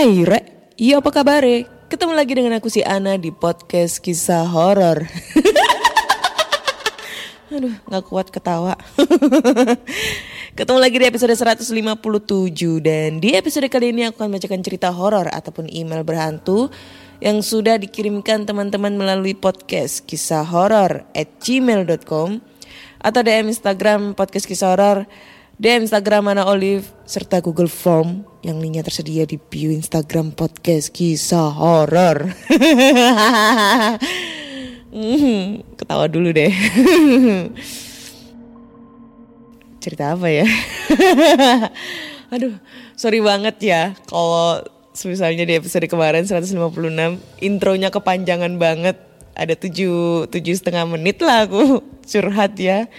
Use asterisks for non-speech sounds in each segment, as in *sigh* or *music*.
Hai Re, iya apa kabar Ketemu lagi dengan aku si Ana di podcast kisah horor. *laughs* Aduh, gak kuat ketawa. *laughs* Ketemu lagi di episode 157 dan di episode kali ini aku akan bacakan cerita horor ataupun email berhantu yang sudah dikirimkan teman-teman melalui podcast kisah horor at gmail.com atau DM Instagram podcast kisah horor DM Instagram Ana Olive serta Google Form yang linknya tersedia di bio Instagram podcast kisah horor. *laughs* Hmm, ketawa dulu deh. *laughs* Cerita apa ya? *laughs* Aduh, sorry banget ya kalau misalnya di episode kemarin 156 intronya kepanjangan banget. Ada tujuh tujuh setengah menit lah aku curhat ya.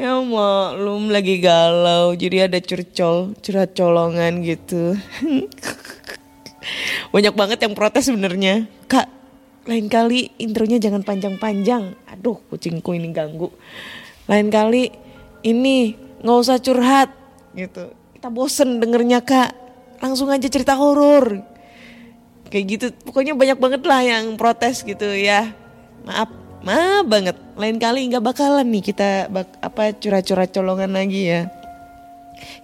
Ya maklum lagi galau jadi ada curcol curhat colongan gitu. *laughs* Banyak banget yang protes sebenarnya. Kak, lain kali intronya jangan panjang-panjang. Aduh, kucingku ini ganggu. Lain kali ini nggak usah curhat gitu. Kita bosen dengernya kak. Langsung aja cerita horor. Kayak gitu. Pokoknya banyak banget lah yang protes gitu ya. Maaf, maaf banget. Lain kali nggak bakalan nih kita bak, apa curhat-curhat colongan lagi ya.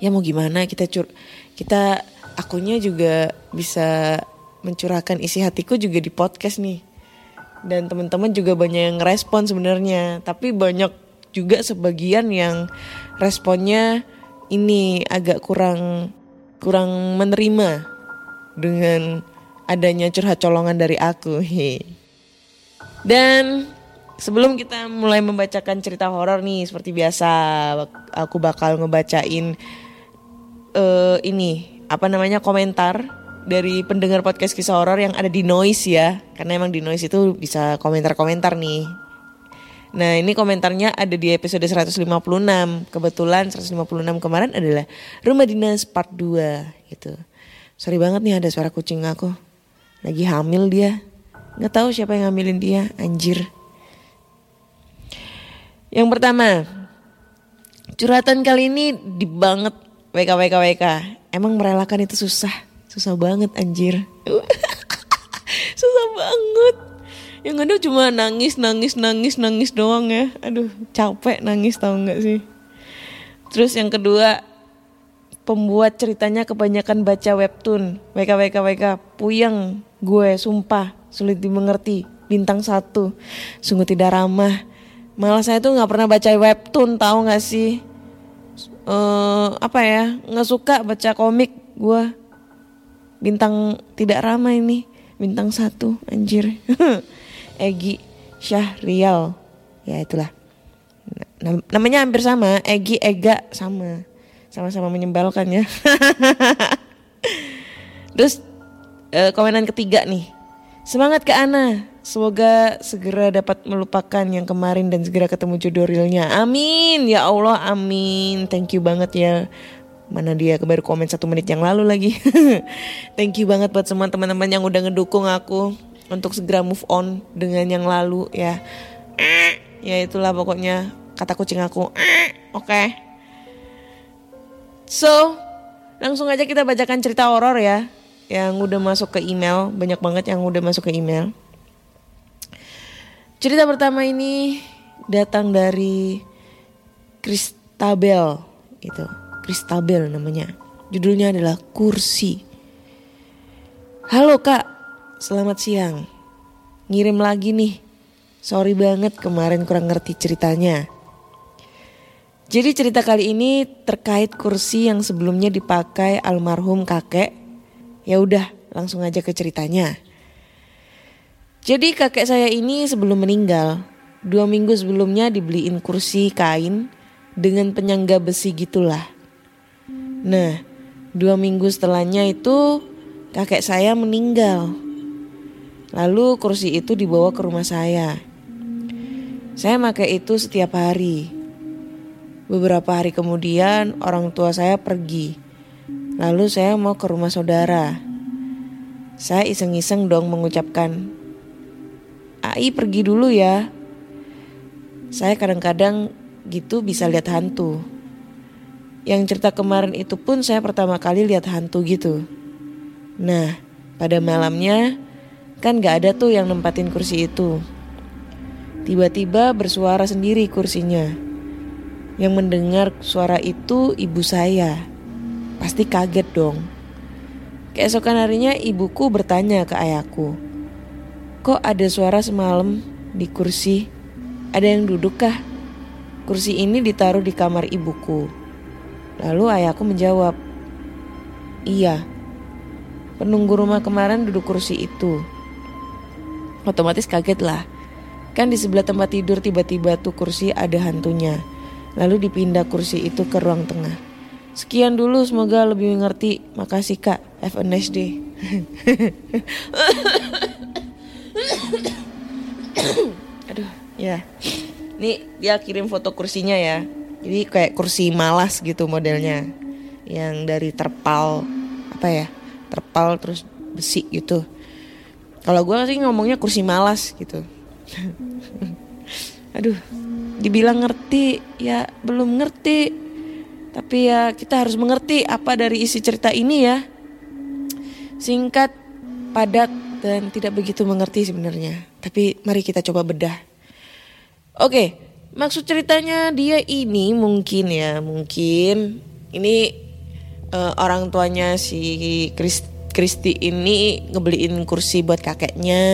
Ya mau gimana kita cur kita akunya juga bisa mencurahkan isi hatiku juga di podcast nih. Dan teman-teman juga banyak yang respon sebenarnya, tapi banyak juga sebagian yang responnya ini agak kurang kurang menerima dengan adanya curhat colongan dari aku. He. Dan sebelum kita mulai membacakan cerita horor nih seperti biasa, aku bakal ngebacain eh ini apa namanya komentar dari pendengar podcast kisah horor yang ada di Noise ya. Karena emang di Noise itu bisa komentar-komentar nih. Nah ini komentarnya ada di episode 156. Kebetulan 156 kemarin adalah Rumah Dinas Part 2 gitu. Sorry banget nih ada suara kucing aku. Lagi hamil dia. Nggak tahu siapa yang ngambilin dia, anjir. Yang pertama, curhatan kali ini di banget WKWKWK. Emang merelakan itu susah. Susah banget anjir. *laughs* susah banget. Yang ada cuma nangis, nangis, nangis, nangis doang ya. Aduh capek nangis tau gak sih. Terus yang kedua, pembuat ceritanya kebanyakan baca webtoon. WKWKWK, puyeng gue sumpah sulit dimengerti. Bintang satu, sungguh tidak ramah. Malah saya tuh gak pernah baca webtoon tahu gak sih? eh apa ya? Nggak suka baca komik gue bintang tidak ramah ini bintang satu anjir. *laughs* Egi Syahrial. Ya itulah. Nam- namanya hampir sama. Egi Ega sama. Sama-sama menyebalkan ya. *laughs* Terus eh, komenan ketiga nih Semangat ke Ana. Semoga segera dapat melupakan yang kemarin dan segera ketemu jodoh realnya. Amin. Ya Allah, amin. Thank you banget ya. Mana dia baru komen satu menit yang lalu lagi. *laughs* Thank you banget buat semua teman-teman yang udah ngedukung aku untuk segera move on dengan yang lalu ya. Ya itulah pokoknya kata kucing aku. Oke. So, langsung aja kita bacakan cerita horor ya yang udah masuk ke email, banyak banget yang udah masuk ke email. Cerita pertama ini datang dari Kristabel itu. Kristabel namanya. Judulnya adalah Kursi. Halo Kak, selamat siang. Ngirim lagi nih. Sorry banget kemarin kurang ngerti ceritanya. Jadi cerita kali ini terkait kursi yang sebelumnya dipakai almarhum kakek. Ya udah, langsung aja ke ceritanya. Jadi kakek saya ini sebelum meninggal, dua minggu sebelumnya dibeliin kursi kain dengan penyangga besi gitulah. Nah, dua minggu setelahnya itu kakek saya meninggal. Lalu kursi itu dibawa ke rumah saya. Saya pakai itu setiap hari. Beberapa hari kemudian orang tua saya pergi. Lalu saya mau ke rumah saudara. Saya iseng-iseng dong mengucapkan, Ai pergi dulu ya. Saya kadang-kadang gitu bisa lihat hantu. Yang cerita kemarin itu pun saya pertama kali lihat hantu gitu. Nah, pada malamnya kan gak ada tuh yang nempatin kursi itu. Tiba-tiba bersuara sendiri kursinya. Yang mendengar suara itu ibu saya. Pasti kaget dong. Keesokan harinya ibuku bertanya ke ayahku. Kok ada suara semalam di kursi? Ada yang duduk kah? Kursi ini ditaruh di kamar ibuku. Lalu ayahku menjawab, Iya, penunggu rumah kemarin duduk kursi itu. Otomatis kaget lah. Kan di sebelah tempat tidur tiba-tiba tuh kursi ada hantunya. Lalu dipindah kursi itu ke ruang tengah. Sekian dulu semoga lebih mengerti. Makasih kak. Have a nice day. *coughs* Aduh ya. Nih dia kirim foto kursinya ya. Jadi kayak kursi malas gitu modelnya. Yang dari terpal apa ya? Terpal terus besi gitu. Kalau gue sih ngomongnya kursi malas gitu. *laughs* Aduh, dibilang ngerti ya belum ngerti. Tapi ya kita harus mengerti apa dari isi cerita ini ya. Singkat, padat dan tidak begitu mengerti sebenarnya. Tapi mari kita coba bedah. Oke, maksud ceritanya dia ini mungkin ya, mungkin ini eh, orang tuanya si Chris Kristi ini ngebeliin kursi buat kakeknya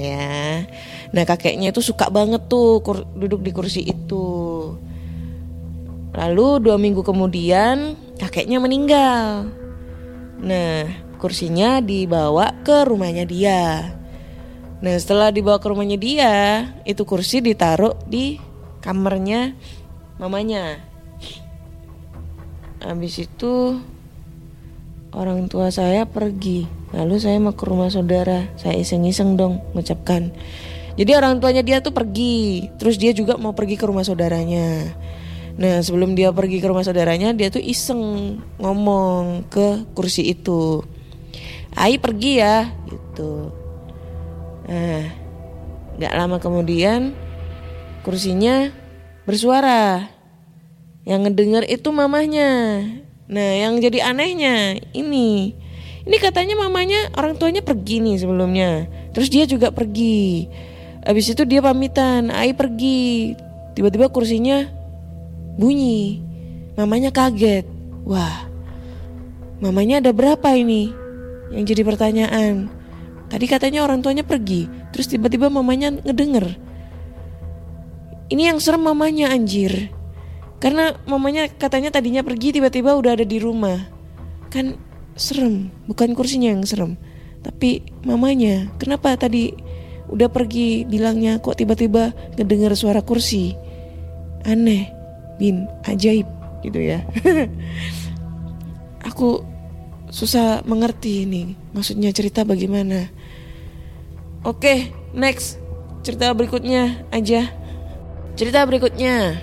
ya. Nah kakeknya itu suka banget tuh duduk di kursi itu. Lalu dua minggu kemudian kakeknya meninggal. Nah kursinya dibawa ke rumahnya dia. Nah setelah dibawa ke rumahnya dia, itu kursi ditaruh di kamarnya mamanya. Habis itu orang tua saya pergi. Lalu saya mau ke rumah saudara. Saya iseng-iseng dong mengucapkan. Jadi orang tuanya dia tuh pergi. Terus dia juga mau pergi ke rumah saudaranya. Nah sebelum dia pergi ke rumah saudaranya dia tuh iseng ngomong ke kursi itu. Ai pergi ya gitu. Nah gak lama kemudian kursinya bersuara. Yang ngedenger itu mamahnya. Nah yang jadi anehnya ini. Ini katanya mamanya orang tuanya pergi nih sebelumnya. Terus dia juga pergi. Habis itu dia pamitan, Ai pergi. Tiba-tiba kursinya bunyi. Mamanya kaget. Wah, mamanya ada berapa ini? Yang jadi pertanyaan. Tadi katanya orang tuanya pergi, terus tiba-tiba mamanya ngedenger. Ini yang serem mamanya anjir. Karena mamanya katanya tadinya pergi tiba-tiba udah ada di rumah. Kan serem, bukan kursinya yang serem. Tapi mamanya, kenapa tadi udah pergi bilangnya kok tiba-tiba ngedenger suara kursi? Aneh, bin, ajaib gitu ya. *laughs* Aku susah mengerti ini maksudnya cerita bagaimana. Oke, next. Cerita berikutnya aja. Cerita berikutnya.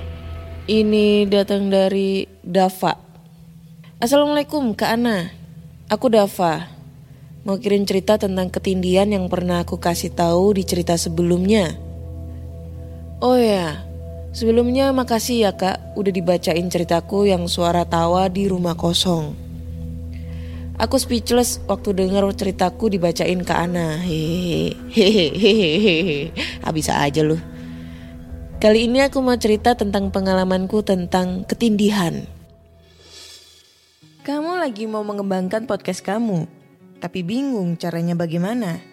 Ini datang dari Dava. Assalamualaikum Kak Ana. Aku Dava. Mau kirim cerita tentang ketindian yang pernah aku kasih tahu di cerita sebelumnya. Oh ya, sebelumnya makasih ya kak udah dibacain ceritaku yang suara tawa di rumah kosong. Aku speechless waktu dengar ceritaku dibacain ke Ana. Hehehe. *laughs* Habis aja lu. Kali ini aku mau cerita tentang pengalamanku tentang ketindihan. Kamu lagi mau mengembangkan podcast kamu, tapi bingung caranya bagaimana.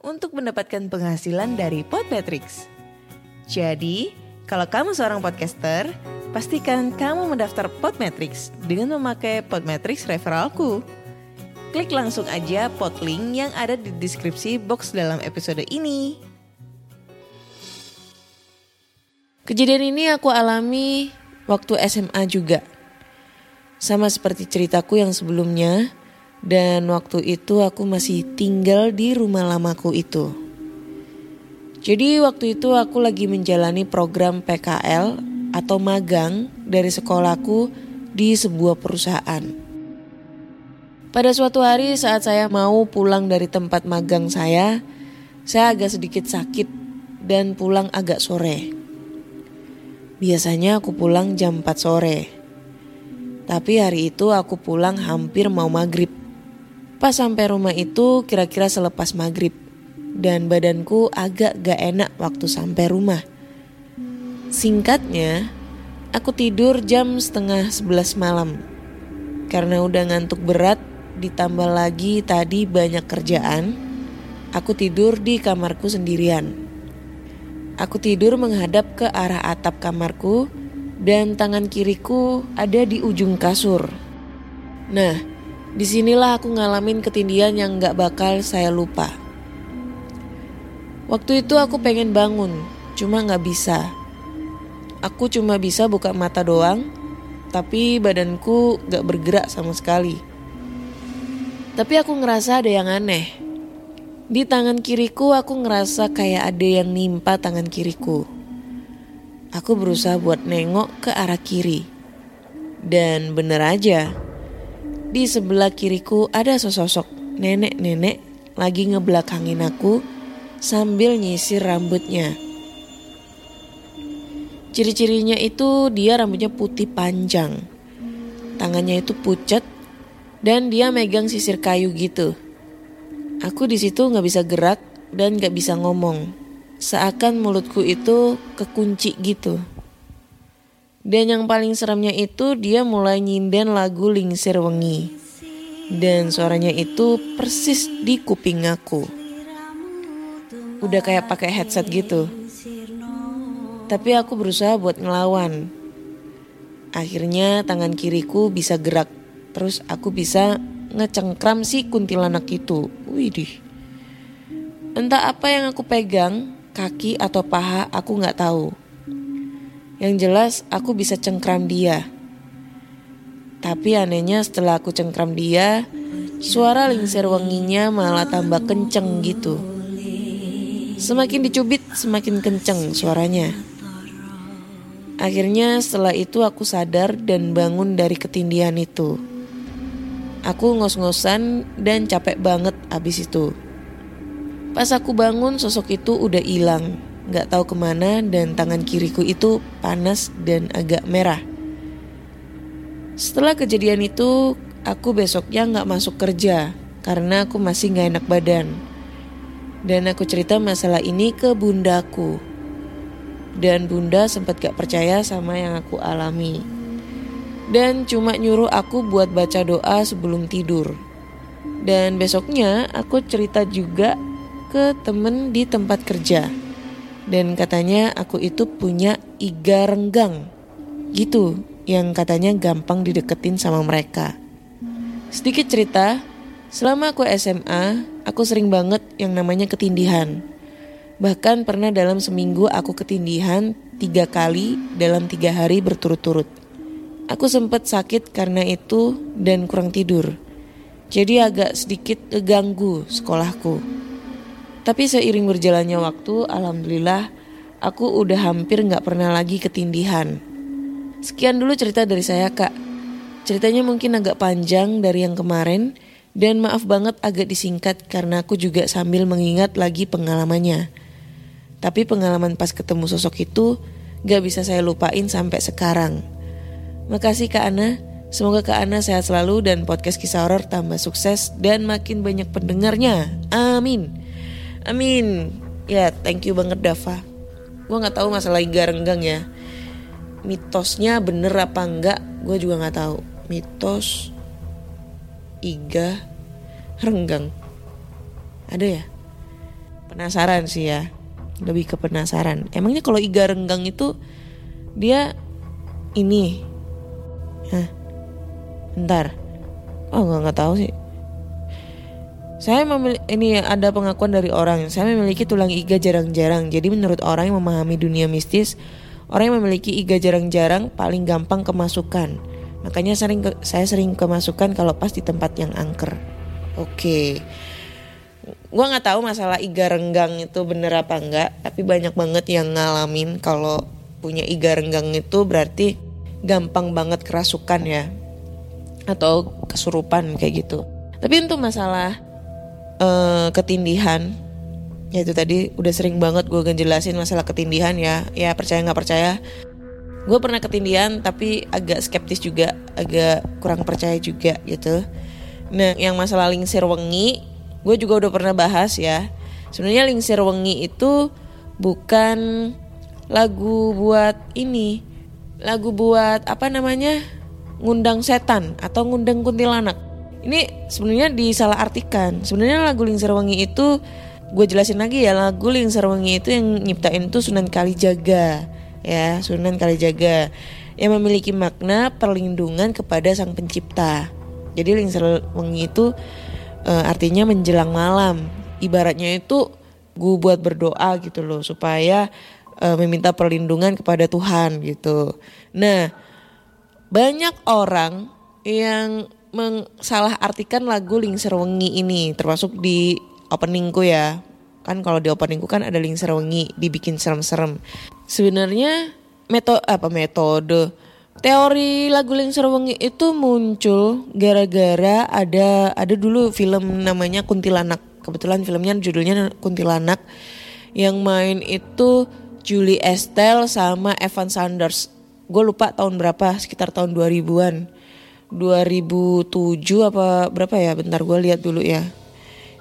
untuk mendapatkan penghasilan dari Podmetrics. Jadi, kalau kamu seorang podcaster, pastikan kamu mendaftar Podmetrics dengan memakai Podmetrics referralku. Klik langsung aja podlink yang ada di deskripsi box dalam episode ini. Kejadian ini aku alami waktu SMA juga. Sama seperti ceritaku yang sebelumnya, dan waktu itu aku masih tinggal di rumah lamaku itu. Jadi waktu itu aku lagi menjalani program PKL atau magang dari sekolahku di sebuah perusahaan. Pada suatu hari saat saya mau pulang dari tempat magang saya, saya agak sedikit sakit dan pulang agak sore. Biasanya aku pulang jam 4 sore. Tapi hari itu aku pulang hampir mau maghrib. Pas sampai rumah itu kira-kira selepas maghrib. Dan badanku agak gak enak waktu sampai rumah. Singkatnya, aku tidur jam setengah 11 malam. Karena udah ngantuk berat, ditambah lagi tadi banyak kerjaan, aku tidur di kamarku sendirian. Aku tidur menghadap ke arah atap kamarku dan tangan kiriku ada di ujung kasur. Nah, di sinilah aku ngalamin ketindian yang gak bakal saya lupa. Waktu itu aku pengen bangun, cuma gak bisa. Aku cuma bisa buka mata doang, tapi badanku gak bergerak sama sekali. Tapi aku ngerasa ada yang aneh. Di tangan kiriku aku ngerasa kayak ada yang nimpa tangan kiriku. Aku berusaha buat nengok ke arah kiri. Dan bener aja, di sebelah kiriku ada sosok nenek-nenek lagi ngebelakangin aku sambil nyisir rambutnya. Ciri-cirinya itu dia rambutnya putih panjang. Tangannya itu pucat dan dia megang sisir kayu gitu. Aku di situ nggak bisa gerak dan nggak bisa ngomong. Seakan mulutku itu kekunci gitu. Dan yang paling seremnya itu dia mulai nyinden lagu Lingsir Wengi. Dan suaranya itu persis di kuping aku. Udah kayak pakai headset gitu. Tapi aku berusaha buat ngelawan. Akhirnya tangan kiriku bisa gerak. Terus aku bisa ngecengkram si kuntilanak itu. Widih. Entah apa yang aku pegang, kaki atau paha aku nggak tahu. Yang jelas aku bisa cengkram dia. Tapi anehnya setelah aku cengkram dia, suara lingsir wanginya malah tambah kenceng gitu. Semakin dicubit, semakin kenceng suaranya. Akhirnya setelah itu aku sadar dan bangun dari ketindihan itu. Aku ngos-ngosan dan capek banget abis itu. Pas aku bangun sosok itu udah hilang, gak tahu ke mana dan tangan kiriku itu panas dan agak merah. Setelah kejadian itu, aku besoknya nggak masuk kerja karena aku masih nggak enak badan. Dan aku cerita masalah ini ke bundaku. Dan bunda sempat gak percaya sama yang aku alami. Dan cuma nyuruh aku buat baca doa sebelum tidur. Dan besoknya aku cerita juga ke temen di tempat kerja. Dan katanya aku itu punya iga renggang. Gitu, yang katanya gampang dideketin sama mereka. Sedikit cerita, selama aku SMA, aku sering banget yang namanya ketindihan. Bahkan pernah dalam seminggu aku ketindihan tiga kali dalam tiga hari berturut-turut. Aku sempat sakit karena itu dan kurang tidur. Jadi agak sedikit keganggu sekolahku. Tapi seiring berjalannya waktu, alhamdulillah aku udah hampir nggak pernah lagi ketindihan. Sekian dulu cerita dari saya kak. Ceritanya mungkin agak panjang dari yang kemarin dan maaf banget agak disingkat karena aku juga sambil mengingat lagi pengalamannya. Tapi pengalaman pas ketemu sosok itu gak bisa saya lupain sampai sekarang. Makasih Kak Ana, semoga Kak Ana sehat selalu dan podcast kisah horor tambah sukses dan makin banyak pendengarnya. Amin. Amin. Ya, thank you banget Dava. Gue nggak tahu masalah iga renggang ya. Mitosnya bener apa enggak gue juga nggak tahu. Mitos iga renggang. Ada ya? Penasaran sih ya. Lebih ke penasaran. Emangnya kalau iga renggang itu dia ini? Hah? Bentar. Oh nggak nggak tahu sih saya memiliki ini ada pengakuan dari orang. Saya memiliki tulang iga jarang-jarang. Jadi menurut orang yang memahami dunia mistis, orang yang memiliki iga jarang-jarang paling gampang kemasukan. Makanya sering ke, saya sering kemasukan kalau pas di tempat yang angker. Oke. Gua nggak tahu masalah iga renggang itu bener apa enggak, tapi banyak banget yang ngalamin kalau punya iga renggang itu berarti gampang banget kerasukan ya atau kesurupan kayak gitu. Tapi untuk masalah uh, ketindihan. Ya itu tadi udah sering banget gue ngejelasin masalah ketindihan ya. Ya percaya nggak percaya. Gue pernah ketindihan tapi agak skeptis juga agak kurang percaya juga gitu. Nah yang masalah lingsir wengi gue juga udah pernah bahas ya. Sebenarnya lingsir wengi itu bukan lagu buat ini lagu buat apa namanya ngundang setan atau ngundang kuntilanak ini sebenarnya disalahartikan. Sebenarnya lagu Lingsir Wangi itu gue jelasin lagi ya lagu Lingsir Wangi itu yang nyiptain itu Sunan Kalijaga ya Sunan Kalijaga yang memiliki makna perlindungan kepada sang pencipta. Jadi Lingsir Wangi itu e, artinya menjelang malam. Ibaratnya itu gue buat berdoa gitu loh supaya e, meminta perlindungan kepada Tuhan gitu. Nah banyak orang yang artikan lagu Lingser Wengi ini termasuk di openingku ya. Kan kalau di openingku kan ada Lingser Wengi dibikin serem-serem. Sebenarnya metode apa metode teori lagu Lingser Wengi itu muncul gara-gara ada ada dulu film namanya Kuntilanak. Kebetulan filmnya judulnya Kuntilanak. Yang main itu Julie Estelle sama Evan Sanders. Gue lupa tahun berapa sekitar tahun 2000-an 2007 apa berapa ya? Bentar gue lihat dulu ya.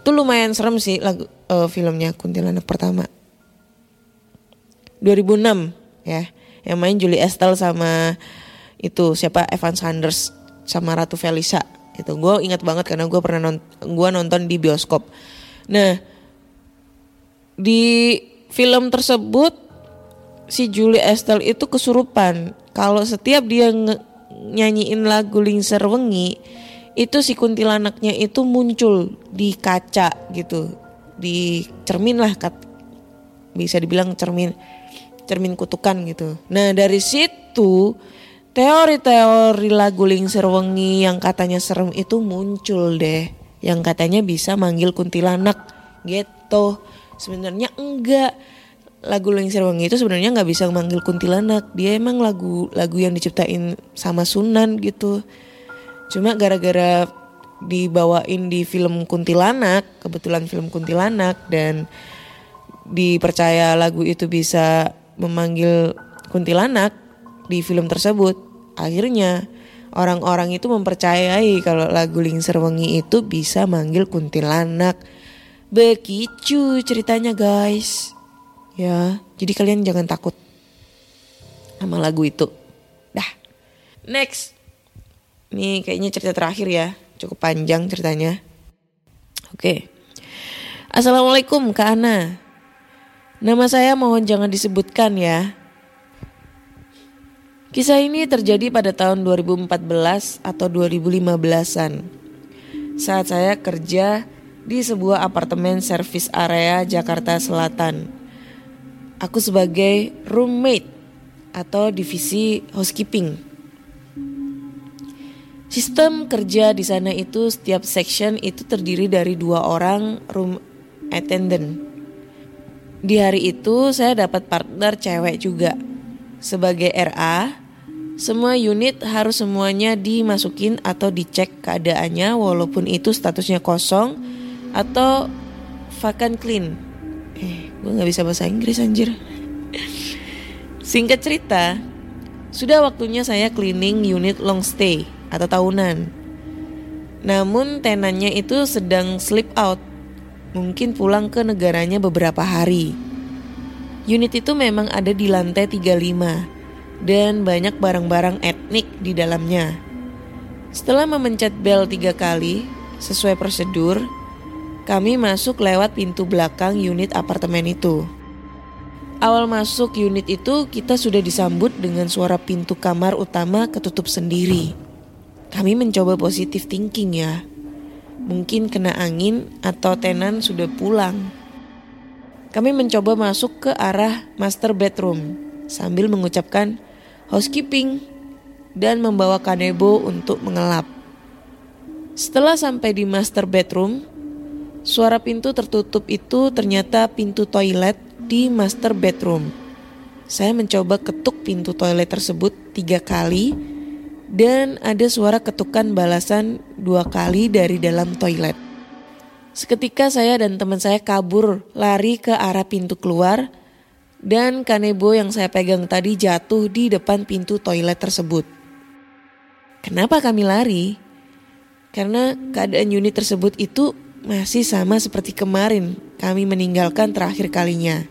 Itu lumayan serem sih lagu uh, filmnya kuntilanak pertama. 2006 ya yang main Julie Estelle sama itu siapa? Evan Sanders sama Ratu Felisa. Itu gue ingat banget karena gue pernah nonton gue nonton di bioskop. Nah di film tersebut si Julie Estelle itu kesurupan. Kalau setiap dia nyanyiin lagu Lingser Wengi itu si kuntilanaknya itu muncul di kaca gitu. Di cermin lah kat, bisa dibilang cermin cermin kutukan gitu. Nah dari situ teori-teori lagu Lingser Wengi yang katanya serem itu muncul deh. Yang katanya bisa manggil kuntilanak gitu. Sebenarnya enggak lagu Lengser Wangi itu sebenarnya nggak bisa manggil kuntilanak dia emang lagu lagu yang diciptain sama Sunan gitu cuma gara-gara dibawain di film kuntilanak kebetulan film kuntilanak dan dipercaya lagu itu bisa memanggil kuntilanak di film tersebut akhirnya Orang-orang itu mempercayai kalau lagu Lingser Wengi itu bisa manggil kuntilanak. Begitu ceritanya guys. Ya, jadi kalian jangan takut sama lagu itu. Dah. Next. Nih kayaknya cerita terakhir ya. Cukup panjang ceritanya. Oke. Assalamualaikum Kak Ana. Nama saya mohon jangan disebutkan ya. Kisah ini terjadi pada tahun 2014 atau 2015-an. Saat saya kerja di sebuah apartemen servis area Jakarta Selatan. Aku sebagai roommate atau divisi housekeeping. Sistem kerja di sana itu setiap section itu terdiri dari dua orang room attendant. Di hari itu saya dapat partner cewek juga. Sebagai RA, semua unit harus semuanya dimasukin atau dicek keadaannya walaupun itu statusnya kosong atau vacant clean. Eh, gue gak bisa bahasa Inggris anjir. Singkat cerita, sudah waktunya saya cleaning unit long stay atau tahunan. Namun tenannya itu sedang sleep out, mungkin pulang ke negaranya beberapa hari. Unit itu memang ada di lantai 35 dan banyak barang-barang etnik di dalamnya. Setelah memencet bel tiga kali, sesuai prosedur, kami masuk lewat pintu belakang unit apartemen itu. Awal masuk unit itu kita sudah disambut dengan suara pintu kamar utama ketutup sendiri. Kami mencoba positif thinking ya. Mungkin kena angin atau tenan sudah pulang. Kami mencoba masuk ke arah master bedroom sambil mengucapkan housekeeping dan membawa kanebo untuk mengelap. Setelah sampai di master bedroom, suara pintu tertutup itu ternyata pintu toilet di master bedroom. Saya mencoba ketuk pintu toilet tersebut tiga kali dan ada suara ketukan balasan dua kali dari dalam toilet. Seketika saya dan teman saya kabur lari ke arah pintu keluar dan kanebo yang saya pegang tadi jatuh di depan pintu toilet tersebut. Kenapa kami lari? Karena keadaan unit tersebut itu masih sama seperti kemarin kami meninggalkan terakhir kalinya.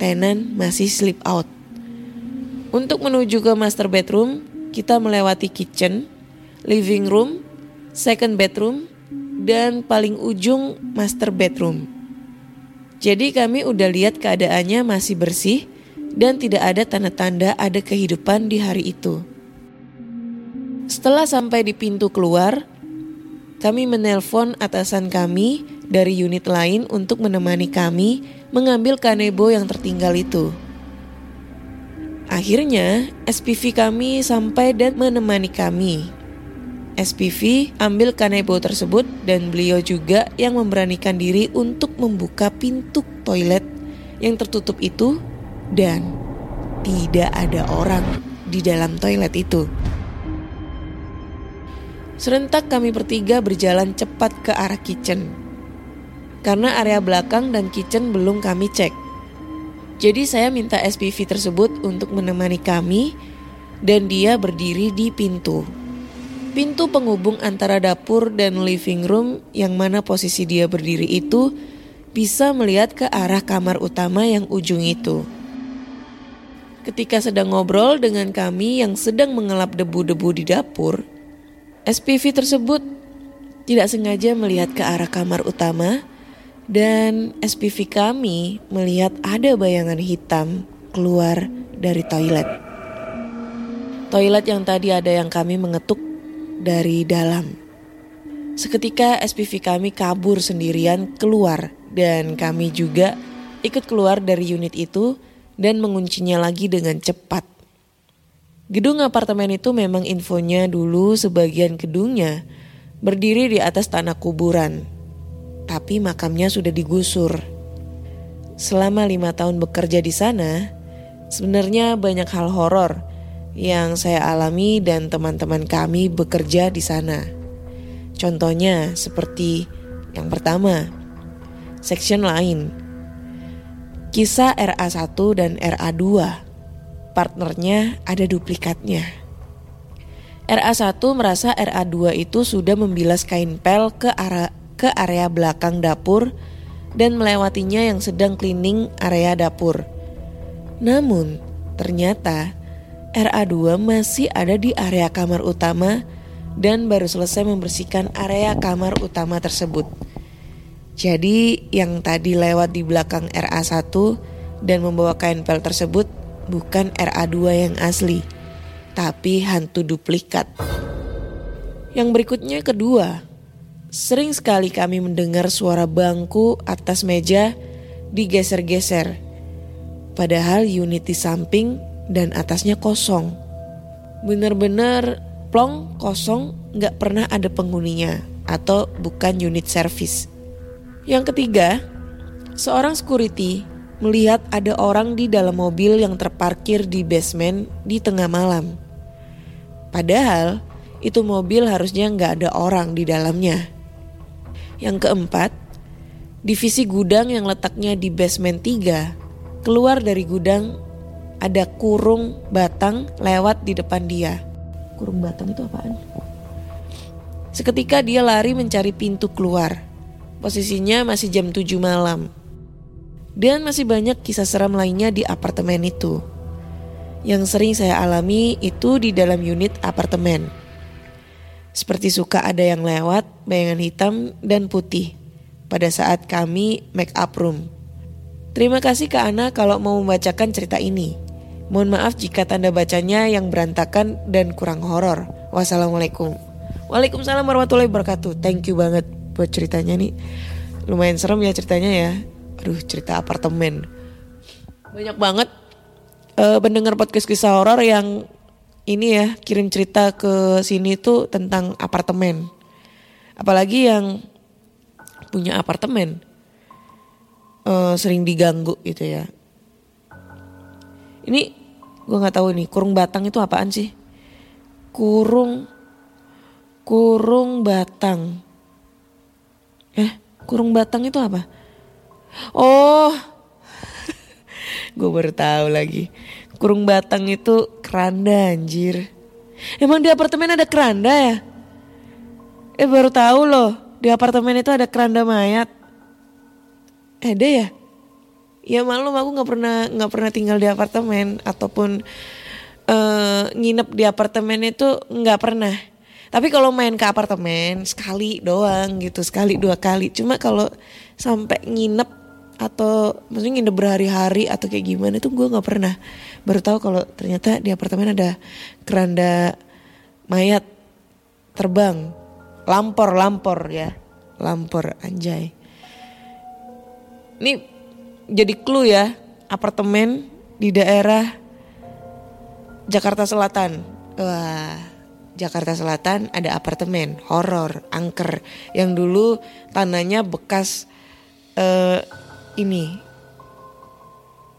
Tenan masih sleep out. Untuk menuju ke master bedroom, kita melewati kitchen, living room, second bedroom, dan paling ujung master bedroom. Jadi kami udah lihat keadaannya masih bersih dan tidak ada tanda-tanda ada kehidupan di hari itu. Setelah sampai di pintu keluar, kami menelpon atasan kami dari unit lain untuk menemani kami mengambil kanebo yang tertinggal itu. Akhirnya, SPV kami sampai dan menemani kami. SPV ambil kanebo tersebut dan beliau juga yang memberanikan diri untuk membuka pintu toilet yang tertutup itu dan tidak ada orang di dalam toilet itu. Serentak kami bertiga berjalan cepat ke arah kitchen. Karena area belakang dan kitchen belum kami cek. Jadi saya minta SPV tersebut untuk menemani kami dan dia berdiri di pintu. Pintu penghubung antara dapur dan living room yang mana posisi dia berdiri itu bisa melihat ke arah kamar utama yang ujung itu. Ketika sedang ngobrol dengan kami yang sedang mengelap debu-debu di dapur, SPV tersebut tidak sengaja melihat ke arah kamar utama dan SPV kami melihat ada bayangan hitam keluar dari toilet. Toilet yang tadi ada yang kami mengetuk dari dalam. Seketika SPV kami kabur sendirian keluar dan kami juga ikut keluar dari unit itu dan menguncinya lagi dengan cepat. Gedung apartemen itu memang infonya dulu sebagian gedungnya berdiri di atas tanah kuburan, tapi makamnya sudah digusur. Selama lima tahun bekerja di sana, sebenarnya banyak hal horor yang saya alami dan teman-teman kami bekerja di sana. Contohnya seperti yang pertama, section lain. Kisah RA1 dan RA2. Partnernya ada duplikatnya. RA1 merasa RA2 itu sudah membilas kain pel ke arah ke area belakang dapur dan melewatinya yang sedang cleaning area dapur. Namun, ternyata RA2 masih ada di area kamar utama dan baru selesai membersihkan area kamar utama tersebut. Jadi, yang tadi lewat di belakang RA1 dan membawa kain pel tersebut bukan RA2 yang asli, tapi hantu duplikat. Yang berikutnya kedua, sering sekali kami mendengar suara bangku atas meja digeser-geser. Padahal unit di samping dan atasnya kosong. Bener-bener plong kosong nggak pernah ada penghuninya atau bukan unit service. Yang ketiga, seorang security melihat ada orang di dalam mobil yang terparkir di basement di tengah malam. Padahal itu mobil harusnya nggak ada orang di dalamnya. Yang keempat, divisi gudang yang letaknya di basement 3, keluar dari gudang ada kurung batang lewat di depan dia. Kurung batang itu apaan? Seketika dia lari mencari pintu keluar. Posisinya masih jam 7 malam. Dan masih banyak kisah seram lainnya di apartemen itu. Yang sering saya alami itu di dalam unit apartemen. Seperti suka ada yang lewat, bayangan hitam dan putih pada saat kami make up room. Terima kasih Kak Ana kalau mau membacakan cerita ini. Mohon maaf jika tanda bacanya yang berantakan dan kurang horor. Wassalamualaikum. Waalaikumsalam warahmatullahi wabarakatuh. Thank you banget buat ceritanya nih. Lumayan serem ya ceritanya ya. Aduh cerita apartemen. Banyak banget uh, pendengar podcast kisah horor yang ini ya kirim cerita ke sini tuh tentang apartemen. Apalagi yang punya apartemen uh, sering diganggu gitu ya. Ini gue nggak tahu nih kurung batang itu apaan sih? Kurung kurung batang. Eh kurung batang itu apa? Oh *laughs* gue baru tahu lagi. Kurung batang itu keranda anjir. Emang di apartemen ada keranda ya? Eh baru tahu loh, di apartemen itu ada keranda mayat. Eh, ada ya? Ya malum aku nggak pernah nggak pernah tinggal di apartemen ataupun uh, nginep di apartemen itu nggak pernah. Tapi kalau main ke apartemen sekali doang gitu, sekali dua kali. Cuma kalau sampai nginep atau maksudnya nginep berhari-hari atau kayak gimana itu gue nggak pernah. Baru tahu kalau ternyata di apartemen ada keranda mayat terbang. Lampor lampor ya. Lampor anjay. Ini jadi clue ya apartemen di daerah Jakarta Selatan. Wah Jakarta Selatan ada apartemen horor angker. Yang dulu tanahnya bekas uh, ini.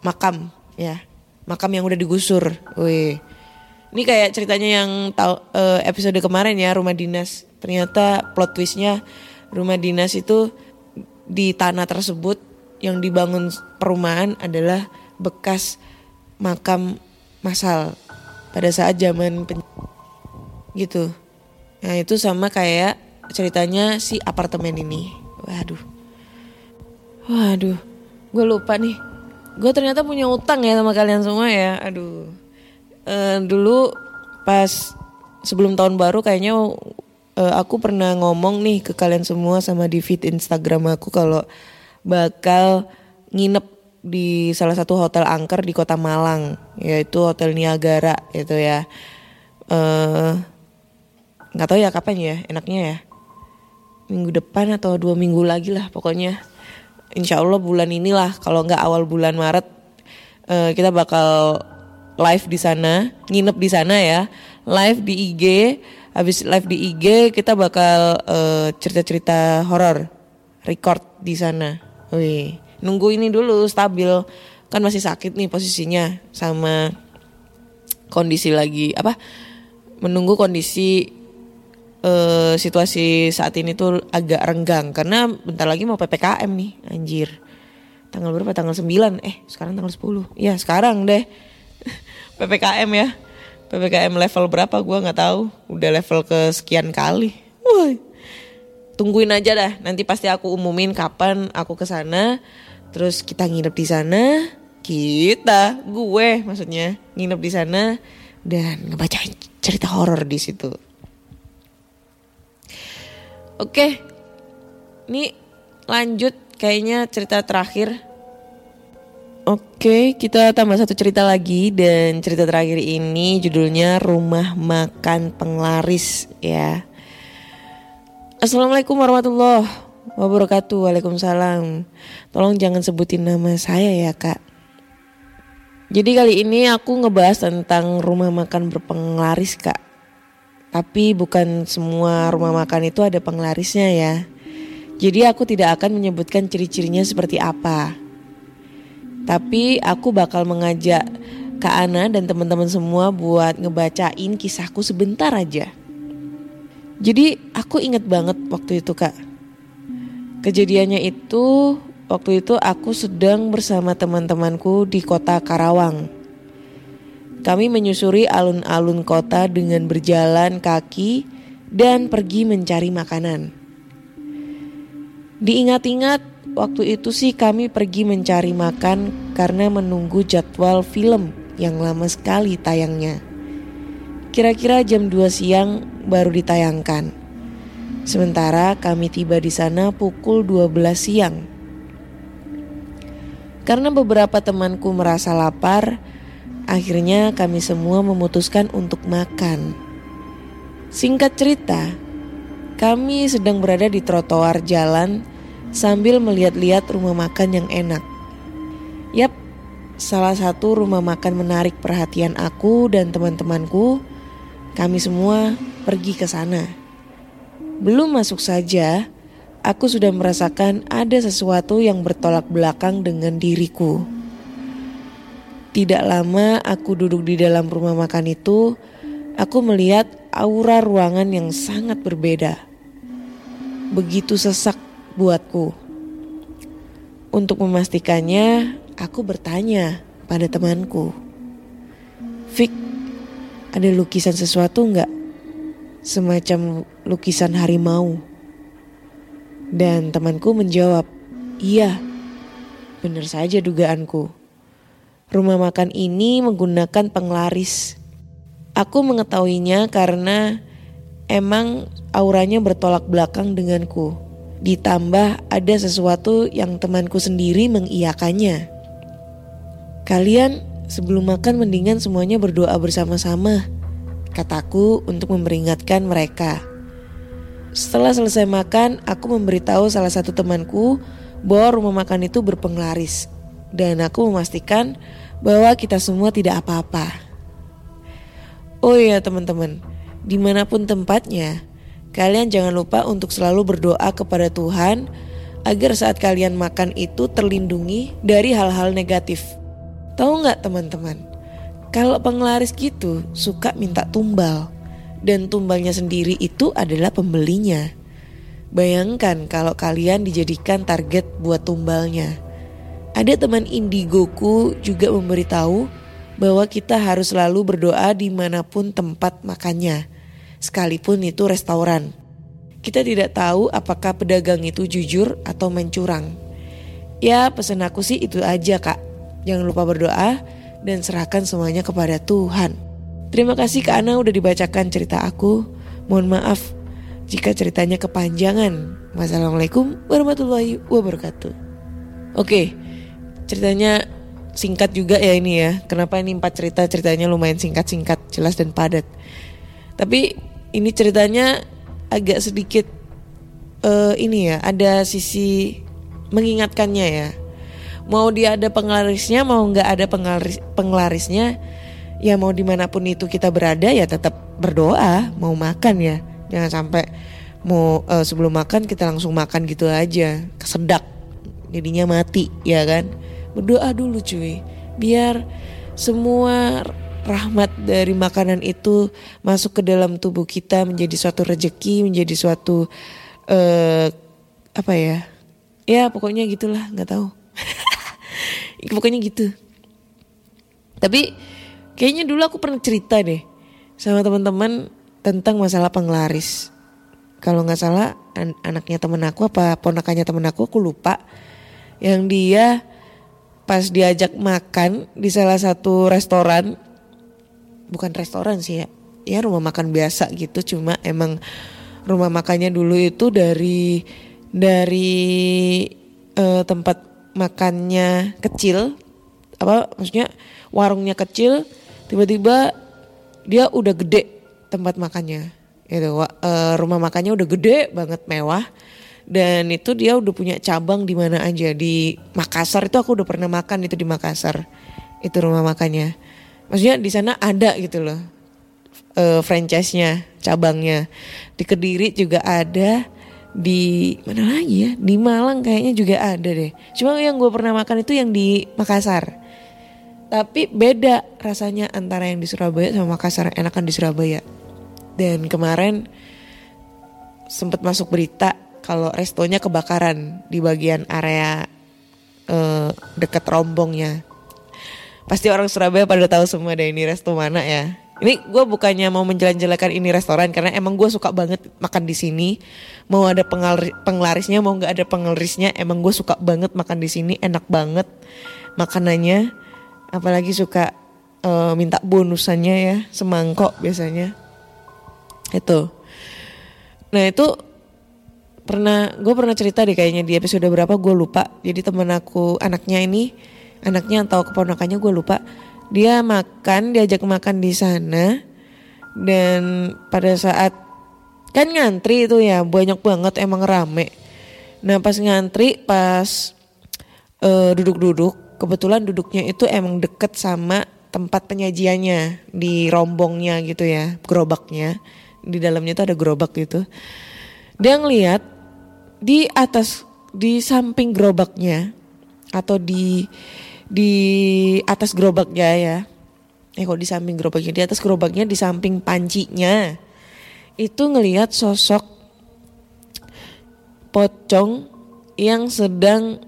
Makam ya. Makam yang udah digusur. Wih. Ini kayak ceritanya yang tahu uh, episode kemarin ya rumah dinas. Ternyata plot twistnya rumah dinas itu di tanah tersebut yang dibangun perumahan adalah bekas makam masal pada saat zaman pen gitu. Nah itu sama kayak ceritanya si apartemen ini. Waduh Waduh, gue lupa nih. Gue ternyata punya utang ya sama kalian semua ya. Aduh. Uh, dulu pas sebelum tahun baru kayaknya uh, aku pernah ngomong nih ke kalian semua sama di feed Instagram aku kalau bakal nginep di salah satu hotel angker di kota Malang yaitu Hotel Niagara itu ya. Uh, nggak tahu ya kapan ya enaknya ya minggu depan atau dua minggu lagi lah pokoknya insya Allah bulan inilah kalau nggak awal bulan Maret uh, kita bakal live di sana, nginep di sana ya, live di IG. Habis live di IG kita bakal uh, cerita-cerita horor, record di sana. Wih, nunggu ini dulu stabil, kan masih sakit nih posisinya sama kondisi lagi apa? Menunggu kondisi uh, situasi saat ini tuh agak renggang karena bentar lagi mau PPKM nih, anjir. Tanggal berapa? Tanggal 9. Eh, sekarang tanggal 10. Ya, sekarang deh. *laughs* PPKM ya. PPKM level berapa gua nggak tahu. Udah level ke sekian kali. Wah. Tungguin aja dah. Nanti pasti aku umumin kapan aku ke sana. Terus kita nginep di sana. Kita, gue maksudnya nginep di sana dan ngebacain cerita horor di situ. Oke. Ini lanjut kayaknya cerita terakhir Oke, kita tambah satu cerita lagi dan cerita terakhir ini judulnya Rumah Makan Penglaris ya. Assalamualaikum warahmatullahi wabarakatuh. Waalaikumsalam. Tolong jangan sebutin nama saya ya kak. Jadi kali ini aku ngebahas tentang rumah makan berpenglaris kak. Tapi bukan semua rumah makan itu ada penglarisnya ya. Jadi aku tidak akan menyebutkan ciri-cirinya seperti apa. Tapi aku bakal mengajak Kak Ana dan teman-teman semua buat ngebacain kisahku sebentar aja. Jadi aku inget banget waktu itu kak. Kejadiannya itu waktu itu aku sedang bersama teman-temanku di kota Karawang. Kami menyusuri alun-alun kota dengan berjalan kaki dan pergi mencari makanan. Diingat-ingat waktu itu sih kami pergi mencari makan karena menunggu jadwal film yang lama sekali tayangnya. Kira-kira jam 2 siang baru ditayangkan. Sementara kami tiba di sana pukul 12 siang. Karena beberapa temanku merasa lapar, akhirnya kami semua memutuskan untuk makan. Singkat cerita, kami sedang berada di trotoar jalan sambil melihat-lihat rumah makan yang enak. Yap, salah satu rumah makan menarik perhatian aku dan teman-temanku. Kami semua pergi ke sana. Belum masuk saja, aku sudah merasakan ada sesuatu yang bertolak belakang dengan diriku. Tidak lama aku duduk di dalam rumah makan itu, aku melihat aura ruangan yang sangat berbeda. Begitu sesak buatku. Untuk memastikannya, aku bertanya pada temanku. Fik, ada lukisan sesuatu nggak? Semacam lukisan harimau. Dan temanku menjawab, iya, benar saja dugaanku. Rumah makan ini menggunakan penglaris. Aku mengetahuinya karena emang auranya bertolak belakang denganku. Ditambah ada sesuatu yang temanku sendiri mengiyakannya. Kalian sebelum makan mendingan semuanya berdoa bersama-sama, kataku untuk memperingatkan mereka. Setelah selesai makan, aku memberitahu salah satu temanku bahwa rumah makan itu berpenglaris. Dan aku memastikan bahwa kita semua tidak apa-apa. Oh iya teman-teman, di mana pun tempatnya, Kalian jangan lupa untuk selalu berdoa kepada Tuhan agar saat kalian makan itu terlindungi dari hal-hal negatif. Tahu nggak teman-teman? Kalau penglaris gitu suka minta tumbal dan tumbalnya sendiri itu adalah pembelinya. Bayangkan kalau kalian dijadikan target buat tumbalnya. Ada teman indigoku juga memberitahu bahwa kita harus selalu berdoa di mana pun tempat makannya sekalipun itu restoran. Kita tidak tahu apakah pedagang itu jujur atau mencurang. Ya pesan aku sih itu aja kak. Jangan lupa berdoa dan serahkan semuanya kepada Tuhan. Terima kasih Kak Ana udah dibacakan cerita aku. Mohon maaf jika ceritanya kepanjangan. Wassalamualaikum warahmatullahi wabarakatuh. Oke, ceritanya singkat juga ya ini ya. Kenapa ini empat cerita ceritanya lumayan singkat-singkat, jelas dan padat. Tapi ini ceritanya agak sedikit uh, ini ya, ada sisi mengingatkannya ya. Mau dia ada penglarisnya, mau nggak ada penglaris, penglarisnya, ya mau di mana pun itu kita berada ya tetap berdoa, mau makan ya, jangan sampai mau uh, sebelum makan kita langsung makan gitu aja, kesedak, jadinya mati ya kan. Berdoa dulu cuy, biar semua rahmat dari makanan itu masuk ke dalam tubuh kita menjadi suatu rejeki, menjadi suatu uh, apa ya? Ya pokoknya gitulah, nggak tahu. *laughs* pokoknya gitu. Tapi kayaknya dulu aku pernah cerita deh. sama teman-teman tentang masalah penglaris. Kalau nggak salah an- anaknya temen aku apa ponakannya temen aku aku lupa. Yang dia pas diajak makan di salah satu restoran bukan restoran sih ya ya rumah makan biasa gitu cuma emang rumah makannya dulu itu dari dari eh, tempat makannya kecil apa maksudnya warungnya kecil tiba-tiba dia udah gede tempat makannya itu wa- eh, rumah makannya udah gede banget mewah dan itu dia udah punya cabang di mana aja di Makassar itu aku udah pernah makan itu di Makassar itu rumah makannya maksudnya di sana ada gitu loh eh, franchise-nya, cabangnya. Di Kediri juga ada, di mana lagi ya? Di Malang kayaknya juga ada deh. Cuma yang gue pernah makan itu yang di Makassar. Tapi beda rasanya antara yang di Surabaya sama Makassar, enakan di Surabaya. Dan kemarin sempat masuk berita kalau restonya kebakaran di bagian area eh, dekat rombongnya. Pasti orang Surabaya pada tahu semua deh ini resto mana ya. Ini gue bukannya mau menjelan-jelakan ini restoran karena emang gue suka banget makan di sini. Mau ada penglarisnya mau nggak ada penglarisnya, emang gue suka banget makan di sini, enak banget makanannya. Apalagi suka eh, minta bonusannya ya, semangkok biasanya. Itu. Nah itu pernah gue pernah cerita deh kayaknya di episode berapa gue lupa. Jadi temen aku anaknya ini anaknya atau keponakannya gue lupa. Dia makan, diajak makan di sana dan pada saat kan ngantri itu ya banyak banget emang rame. Nah pas ngantri pas eh, duduk-duduk kebetulan duduknya itu emang deket sama tempat penyajiannya di rombongnya gitu ya gerobaknya di dalamnya itu ada gerobak gitu dia ngeliat di atas di samping gerobaknya atau di di atas gerobaknya ya. Eh kok di samping gerobaknya? Di atas gerobaknya di samping pancinya. Itu ngelihat sosok pocong yang sedang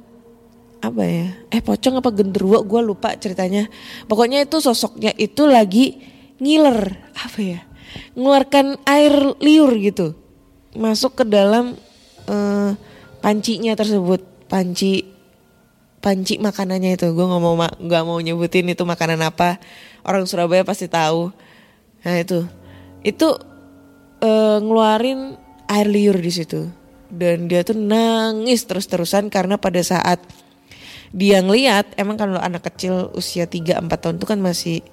apa ya? Eh pocong apa genderuwo? Gue lupa ceritanya. Pokoknya itu sosoknya itu lagi ngiler apa ya? Mengeluarkan air liur gitu. Masuk ke dalam eh, pancinya tersebut. Panci panci makanannya itu. Gue nggak mau ma- nggak mau nyebutin itu makanan apa. Orang Surabaya pasti tahu. Nah itu. Itu eh, ngeluarin air liur di situ. Dan dia tuh nangis terus-terusan karena pada saat dia ngeliat emang kalau anak kecil usia 3 4 tahun itu kan masih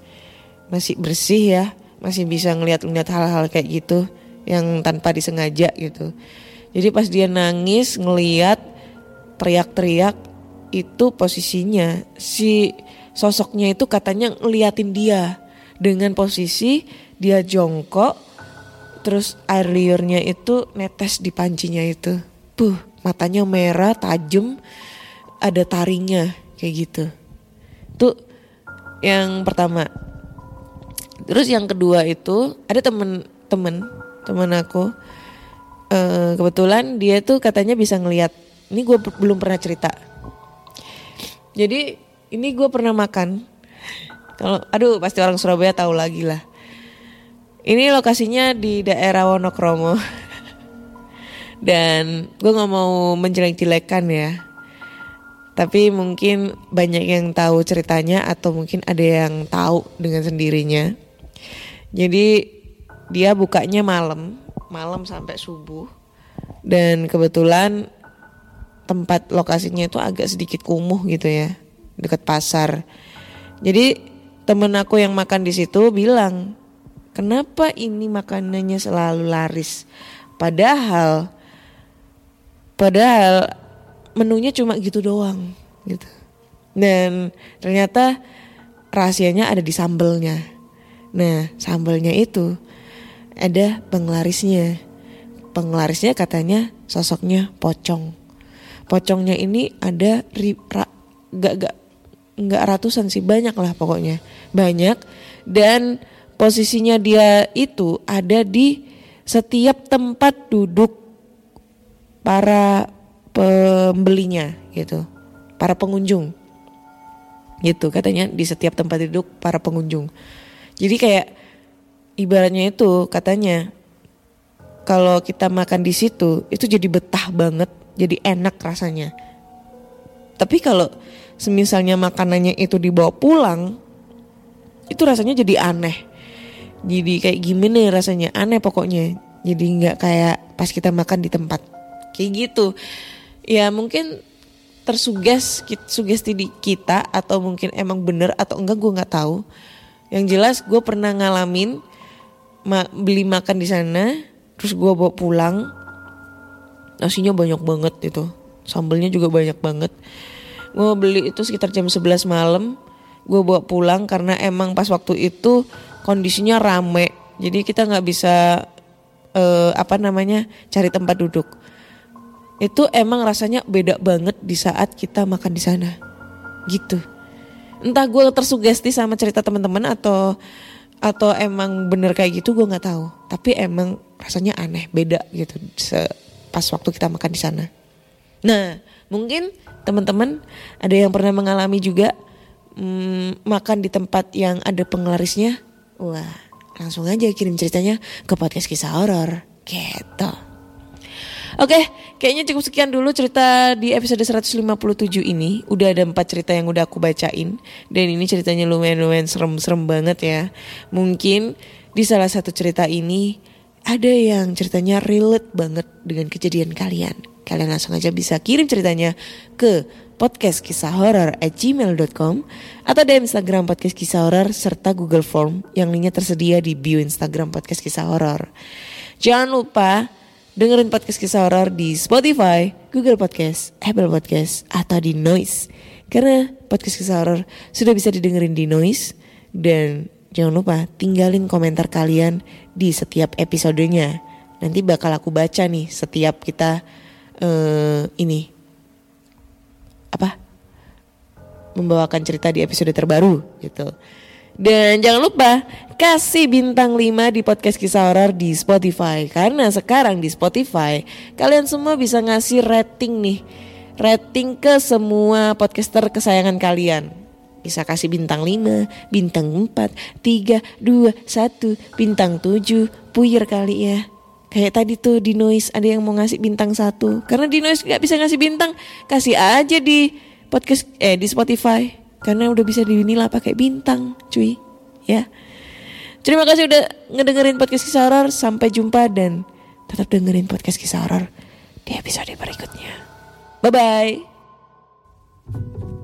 masih bersih ya, masih bisa ngeliat-ngeliat hal-hal kayak gitu yang tanpa disengaja gitu. Jadi pas dia nangis ngeliat teriak-teriak itu posisinya si sosoknya itu katanya ngeliatin dia dengan posisi dia jongkok terus air liurnya itu netes di pancinya itu. Puh, matanya merah, tajam, ada taringnya kayak gitu. Itu yang pertama. Terus yang kedua itu ada temen-temen temen aku eh, kebetulan dia tuh katanya bisa ngelihat. Ini gue belum pernah cerita. Jadi ini gue pernah makan. Kalau aduh pasti orang Surabaya tahu lagi lah. Ini lokasinya di daerah Wonokromo. *laughs* Dan gue nggak mau menjelek-jelekan ya. Tapi mungkin banyak yang tahu ceritanya atau mungkin ada yang tahu dengan sendirinya. Jadi dia bukanya malam, malam sampai subuh. Dan kebetulan tempat lokasinya itu agak sedikit kumuh gitu ya, dekat pasar. Jadi temen aku yang makan di situ bilang, kenapa ini makanannya selalu laris? Padahal, padahal menunya cuma gitu doang gitu. Dan ternyata rahasianya ada di sambelnya. Nah, sambelnya itu ada penglarisnya. Penglarisnya katanya sosoknya pocong. Pocongnya ini ada ri, ra, gak, gak, gak ratusan sih banyak lah pokoknya. Banyak. Dan posisinya dia itu ada di setiap tempat duduk para pembelinya gitu. Para pengunjung. Gitu katanya di setiap tempat duduk para pengunjung. Jadi kayak ibaratnya itu katanya kalau kita makan di situ itu jadi betah banget, jadi enak rasanya. Tapi kalau semisalnya makanannya itu dibawa pulang, itu rasanya jadi aneh. Jadi kayak gimana ya rasanya aneh pokoknya. Jadi nggak kayak pas kita makan di tempat kayak gitu. Ya mungkin tersuges sugesti di kita atau mungkin emang bener atau enggak gue nggak tahu. Yang jelas gue pernah ngalamin ma beli makan di sana, terus gue bawa pulang. Nasinya banyak banget itu, sambelnya juga banyak banget. Gue beli itu sekitar jam 11 malam. Gue bawa pulang karena emang pas waktu itu kondisinya rame. Jadi kita nggak bisa eh, apa namanya cari tempat duduk. Itu emang rasanya beda banget di saat kita makan di sana. Gitu. Entah gue tersugesti sama cerita teman-teman atau atau emang bener kayak gitu gue nggak tahu. Tapi emang rasanya aneh, beda gitu. Pas waktu kita makan di sana. Nah, mungkin teman-teman ada yang pernah mengalami juga hmm, makan di tempat yang ada penglarisnya. Wah, langsung aja kirim ceritanya ke podcast kisah horor. Gitu. Oke, kayaknya cukup sekian dulu cerita di episode 157 ini. Udah ada empat cerita yang udah aku bacain. Dan ini ceritanya lumayan-lumayan serem-serem banget ya. Mungkin di salah satu cerita ini ada yang ceritanya relate banget dengan kejadian kalian. Kalian langsung aja bisa kirim ceritanya ke podcast at gmail.com atau DM Instagram podcast kisah horor serta Google Form yang linknya tersedia di bio Instagram podcast kisah horor. Jangan lupa dengerin podcast kisah horor di Spotify, Google Podcast, Apple Podcast, atau di Noise. Karena podcast kisah horor sudah bisa didengerin di Noise dan jangan lupa tinggalin komentar kalian di setiap episodenya. Nanti bakal aku baca nih setiap kita eh ini apa membawakan cerita di episode terbaru gitu. Dan jangan lupa kasih bintang 5 di podcast kisah horor di Spotify karena sekarang di Spotify kalian semua bisa ngasih rating nih. Rating ke semua podcaster kesayangan kalian. Bisa kasih bintang 5, bintang 4, 3, 2, 1, bintang 7, puyer kali ya. Kayak tadi tuh di Noise ada yang mau ngasih bintang satu. Karena di Noise gak bisa ngasih bintang, kasih aja di podcast eh di Spotify. Karena udah bisa dinilai pakai bintang, cuy. Ya. Terima kasih udah ngedengerin podcast kisah horor. Sampai jumpa dan tetap dengerin podcast kisah horor di episode berikutnya. Bye bye.